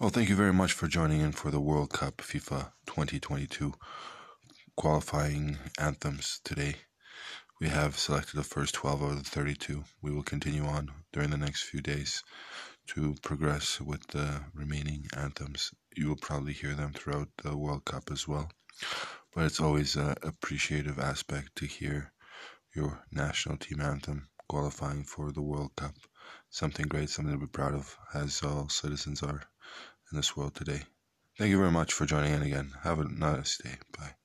Well, thank you very much for joining in for the World Cup FIFA 2022 qualifying anthems today. We have selected the first 12 out of the 32. We will continue on during the next few days to progress with the remaining anthems. You will probably hear them throughout the World Cup as well. But it's always an appreciative aspect to hear your national team anthem qualifying for the World Cup. Something great, something to be proud of, as all citizens are in this world today. Thank you very much for joining in again. Have a nice day. Bye.